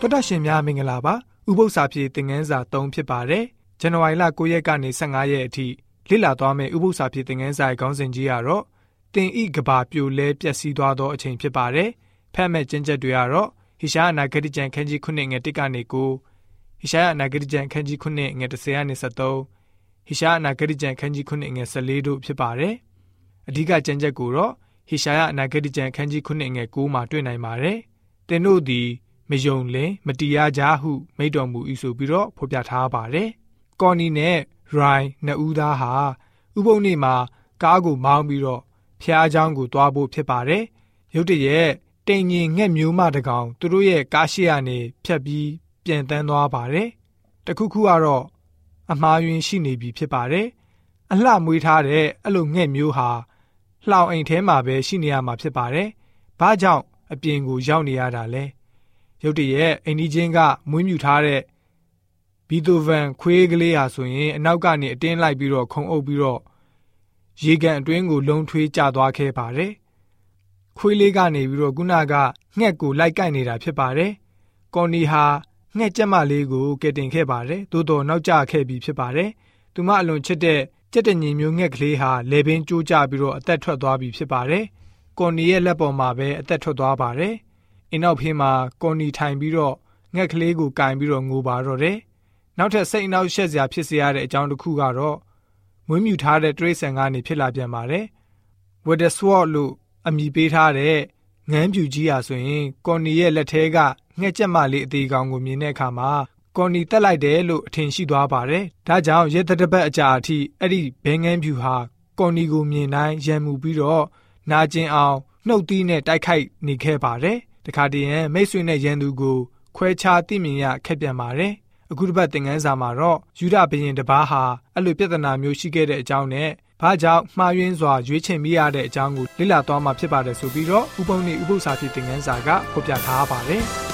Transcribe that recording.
တော်တာရှင်များမင်္ဂလာပါဥပု္ပ္ပစာပြေသင်ငန်းစာ3ဖြစ်ပါတယ်ဇန်နဝါရီလ9ရက်ကနေ15ရက်အထိလေ့လာသွားမယ့်ဥပု္ပ္ပစာပြေသင်ငန်းစာရဲ့ခေါင်းစဉ်ကြီးကတော့တင်ဤကဘာပြိုလဲပျက်စီးသွားသောအချိန်ဖြစ်ပါတယ်ဖတ်မဲ့ကျင့်ချက်တွေကတော့ဟိရှားအနာဂတိကျမ်းခန်းကြီး9ငယ်1ကနေ9ဟိရှားအနာဂတိကျမ်းခန်းကြီး9ငယ်10ကနေ73ဟိရှားအနာဂတိကျမ်းခန်းကြီး9ငယ်14တို့ဖြစ်ပါတယ်အဓိကကျမ်းချက်ကိုတော့ဟိရှားအနာဂတိကျမ်းခန်းကြီး9ငယ်9မှာတွေ့နိုင်ပါတယ်တင်တို့သည် မယုံလင်မတရားကြဟု မိတ်တော်မူ၏ဆိုပြီးတော့ဖော်ပြထားပါတယ်။ကော်နီနဲ့ရိုင်းနှစ်ဦးသားဟာဥပုံနေ့မှာကားကိုမောင်းပြီးတော့ဖျားချောင်းကိုသွားဖို့ဖြစ်ပါတယ်။ရုတ်တရက်တိမ်ငင်ငှက်မျိုးမတကောင်သူတို့ရဲ့ကားရှိရနေဖြတ်ပြီးပြန်တန်းသွားပါတယ်။တခုခုကတော့အမားယွင်းရှိနေပြီဖြစ်ပါတယ်။အလှမွေးထားတဲ့အဲ့လိုငှက်မျိုးဟာလှောင်အိမ်ထဲမှာပဲရှိနေရမှာဖြစ်ပါတယ်။ဘာကြောင့်အပြင်ကိုရောက်နေရတာလဲ။ ရုတ်တရက်အိမ်ဒီချင်းကမွေးမြူထားတဲ့ဘီတိုဗန်ခွေးကလေးဟာဆိုရင်အနောက်ကနေအတင်းလိုက်ပြီးတော့ခုံအုပ်ပြီးတော့ရေကန်အတွင်းကိုလုံထွေးကျသွားခဲ့ပါတယ်။ခွေးလေးကနေပြီးတော့ခုနကငှက်ကိုလိုက်ကိုက်နေတာဖြစ်ပါတယ်။ကော်နီဟာငှက်ကြက်မလေးကိုကယ်တင်ခဲ့ပါတယ်။သို့တော်နောက်ကျခဲ့ပြီးဖြစ်ပါတယ်။သူမအလွန်ချစ်တဲ့ကြက်တညင်မျိုးငှက်ကလေးဟာလေပင်ကျိုးကျပြီးတော့အသက်ထွက်သွားပြီဖြစ်ပါတယ်။ကော်နီရဲ့လက်ပေါ်မှာပဲအသက်ထွက်သွားပါတယ်။ အင်းနောက်ဖေးမှာကော်နီထိုင်ပြီးတော့ငှက်ကလေးကိုကင်ပြီးတော့ငိုပါတော့တယ်။နောက်ထပ်စိတ်အနှောက်ယှက်စရာဖြစ်စေရတဲ့အကြောင်းတစ်ခုကတော့မွေးမြူထားတဲ့တရိษံကနေဖြစ်လာပြန်ပါတယ်။ Weather Sword လို့အမည်ပေးထားတဲ့ငန်းပြူကြီးဟာဆိုရင်ကော်နီရဲ့လက်ထဲကငှက်ကြက်မလေးအသေးကောင်ကိုမြင်တဲ့အခါမှာကော်နီတက်လိုက်တယ်လို့အထင်ရှိသွားပါတယ်။ဒါကြောင့်ရဲတတပတ်အကြာအထိအဲ့ဒီဘဲငန်းဖြူဟာကော်နီကိုမြင်တိုင်းရံမှုပြီးတော့နာကျင်အောင်နှုတ်သီးနဲ့တိုက်ခိုက်နေခဲ့ပါတယ် တခါတည်းရန်မိတ်ဆွေနဲ့ရန်သူကိုခွဲခြားသိမြင်ရခက်ပြန်ပါတယ်အခုတစ်ပတ်သင်ခန်းစာမှာတော့ယူဒဘရင်တပားဟာအဲ့လိုပြဿနာမျိုးရှိခဲ့တဲ့အကြောင်းနဲ့ဘာကြောင့်မှားယွင်းစွာရွေးချယ်မိရတဲ့အကြောင်းကိုလေ့လာသွားမှာဖြစ်ပါတယ်ဆိုပြီးတော့ဥပုံနေဥပု္ပ္ပစာဖြစ်သင်ခန်းစာကဖော်ပြထားပါတယ်